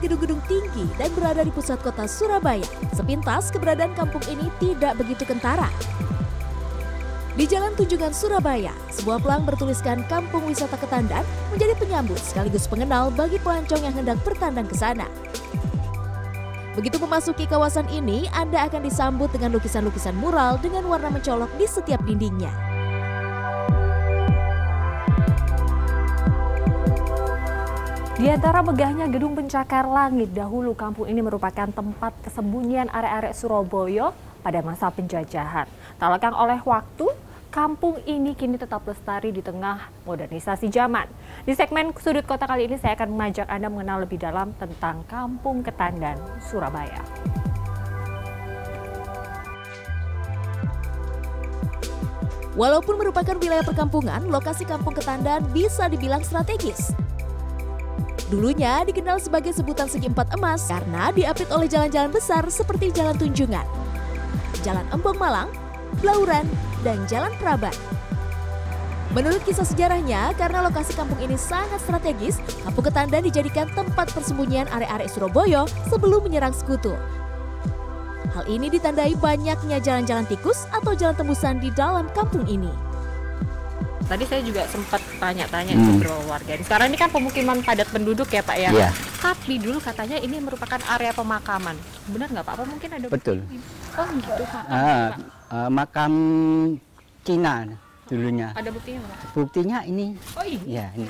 dan berada di pusat kota Surabaya. Sepintas keberadaan kampung ini tidak begitu kentara. Di Jalan Tunjungan Surabaya, sebuah pelang bertuliskan Kampung Wisata Ketandan menjadi penyambut sekaligus pengenal bagi pelancong yang hendak bertandang ke sana. Begitu memasuki kawasan ini, Anda akan disambut dengan lukisan-lukisan mural dengan warna mencolok di setiap dindingnya. Di antara megahnya gedung pencakar langit, dahulu kampung ini merupakan tempat kesembunyian arek-arek Surabaya pada masa penjajahan. Tak lekang oleh waktu, kampung ini kini tetap lestari di tengah modernisasi zaman. Di segmen Sudut Kota kali ini saya akan mengajak Anda mengenal lebih dalam tentang Kampung Ketandan, Surabaya. Walaupun merupakan wilayah perkampungan, lokasi Kampung Ketandan bisa dibilang strategis. Dulunya dikenal sebagai sebutan segi empat emas karena diapit oleh jalan-jalan besar seperti Jalan Tunjungan, Jalan Embong Malang, Blauran, dan Jalan Prabat. Menurut kisah sejarahnya, karena lokasi kampung ini sangat strategis, Kampung Ketandan dijadikan tempat persembunyian arek-arek Surabaya sebelum menyerang sekutu. Hal ini ditandai banyaknya jalan-jalan tikus atau jalan tembusan di dalam kampung ini. Tadi saya juga sempat tanya-tanya hmm. ke beberapa warga. Sekarang ini kan pemukiman padat penduduk ya Pak ya. Yeah. Tapi dulu katanya ini merupakan area pemakaman. Benar nggak Pak? Apa mungkin ada? Betul. Oh gitu Pak. Uh, uh, makam Cina dulunya. Ada buktinya Pak? Buktinya ini. Oh iya. Ya ini.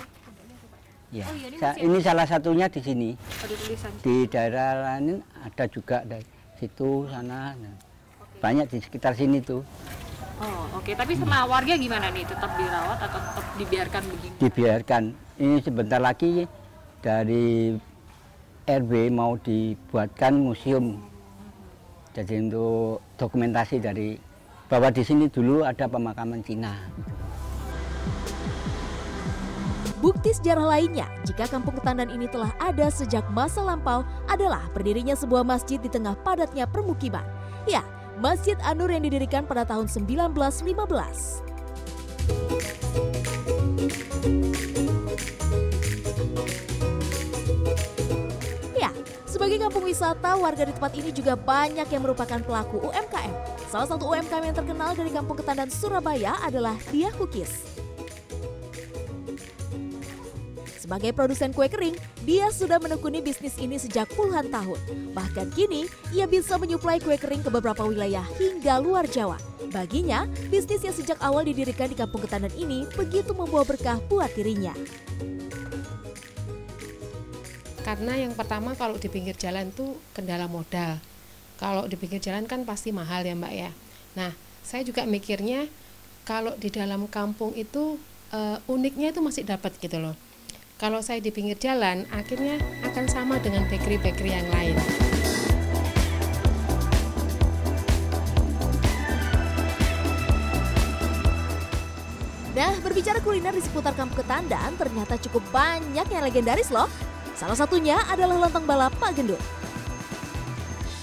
Ya. Oh, iya, ini, Sa ini salah satunya di sini. Ada tulisan. Di daerah lain ada juga dari situ sana. Nah, banyak di sekitar sini tuh. Oh oke, okay. tapi sama warga gimana nih? Tetap dirawat atau tetap dibiarkan begini? Dibiarkan. Ini sebentar lagi dari RW mau dibuatkan museum. Jadi untuk dokumentasi dari bahwa di sini dulu ada pemakaman Cina. Bukti sejarah lainnya, jika kampung Ketandan ini telah ada sejak masa lampau, adalah berdirinya sebuah masjid di tengah padatnya permukiman. Ya, Masjid Anur yang didirikan pada tahun 1915. Ya, sebagai kampung wisata, warga di tempat ini juga banyak yang merupakan pelaku UMKM. Salah satu UMKM yang terkenal dari Kampung Ketandan Surabaya adalah Dia Cookies. Sebagai produsen kue kering, dia sudah menekuni bisnis ini sejak puluhan tahun. Bahkan kini, ia bisa menyuplai kue kering ke beberapa wilayah hingga luar Jawa. Baginya, bisnis yang sejak awal didirikan di Kampung Ketandan ini begitu membawa berkah buat dirinya. Karena yang pertama kalau di pinggir jalan tuh kendala modal. Kalau di pinggir jalan kan pasti mahal ya mbak ya. Nah, saya juga mikirnya kalau di dalam kampung itu uh, uniknya itu masih dapat gitu loh kalau saya di pinggir jalan, akhirnya akan sama dengan bakery-bakery yang lain. Nah, berbicara kuliner di seputar Kampung Ketandan, ternyata cukup banyak yang legendaris loh. Salah satunya adalah lontong balap Pak Gendut.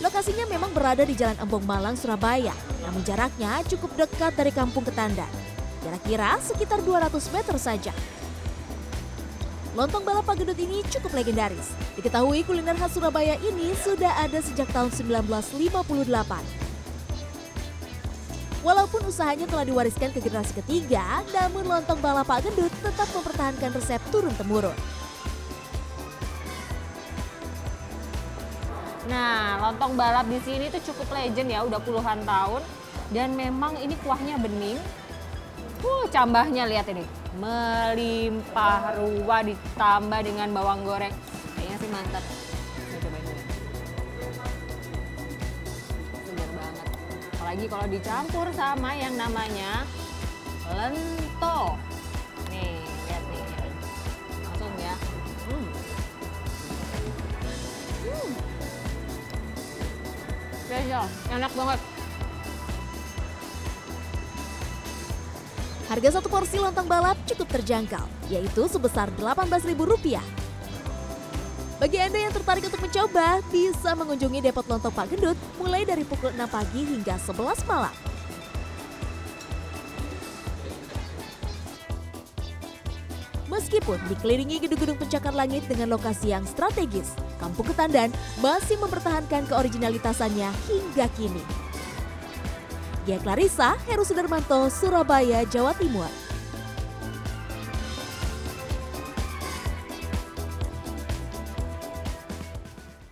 Lokasinya memang berada di Jalan Embong Malang, Surabaya, namun jaraknya cukup dekat dari Kampung Ketandan. Kira-kira sekitar 200 meter saja. Lontong balap Pagedut ini cukup legendaris. Diketahui kuliner khas Surabaya ini sudah ada sejak tahun 1958. Walaupun usahanya telah diwariskan ke generasi ketiga, namun lontong balap Pak tetap mempertahankan resep turun-temurun. Nah, lontong balap di sini tuh cukup legend ya, udah puluhan tahun. Dan memang ini kuahnya bening. Uh, cambahnya lihat ini melimpah ruah ditambah dengan bawang goreng. Kayaknya sih mantap. Dulu. Segar banget. Apalagi kalau dicampur sama yang namanya lento. Nih lihat nih. Langsung ya. Hmm. Hmm. spesial. Enak banget Harga satu porsi lontong balap cukup terjangkau, yaitu sebesar Rp18.000. Bagi Anda yang tertarik untuk mencoba, bisa mengunjungi depot lontong Pak Gendut mulai dari pukul 6 pagi hingga 11 malam. Meskipun dikelilingi gedung-gedung pencakar langit dengan lokasi yang strategis, Kampung Ketandan masih mempertahankan keoriginalitasannya hingga kini. Gia Clarissa, Heru Sudarmanto, Surabaya, Jawa Timur.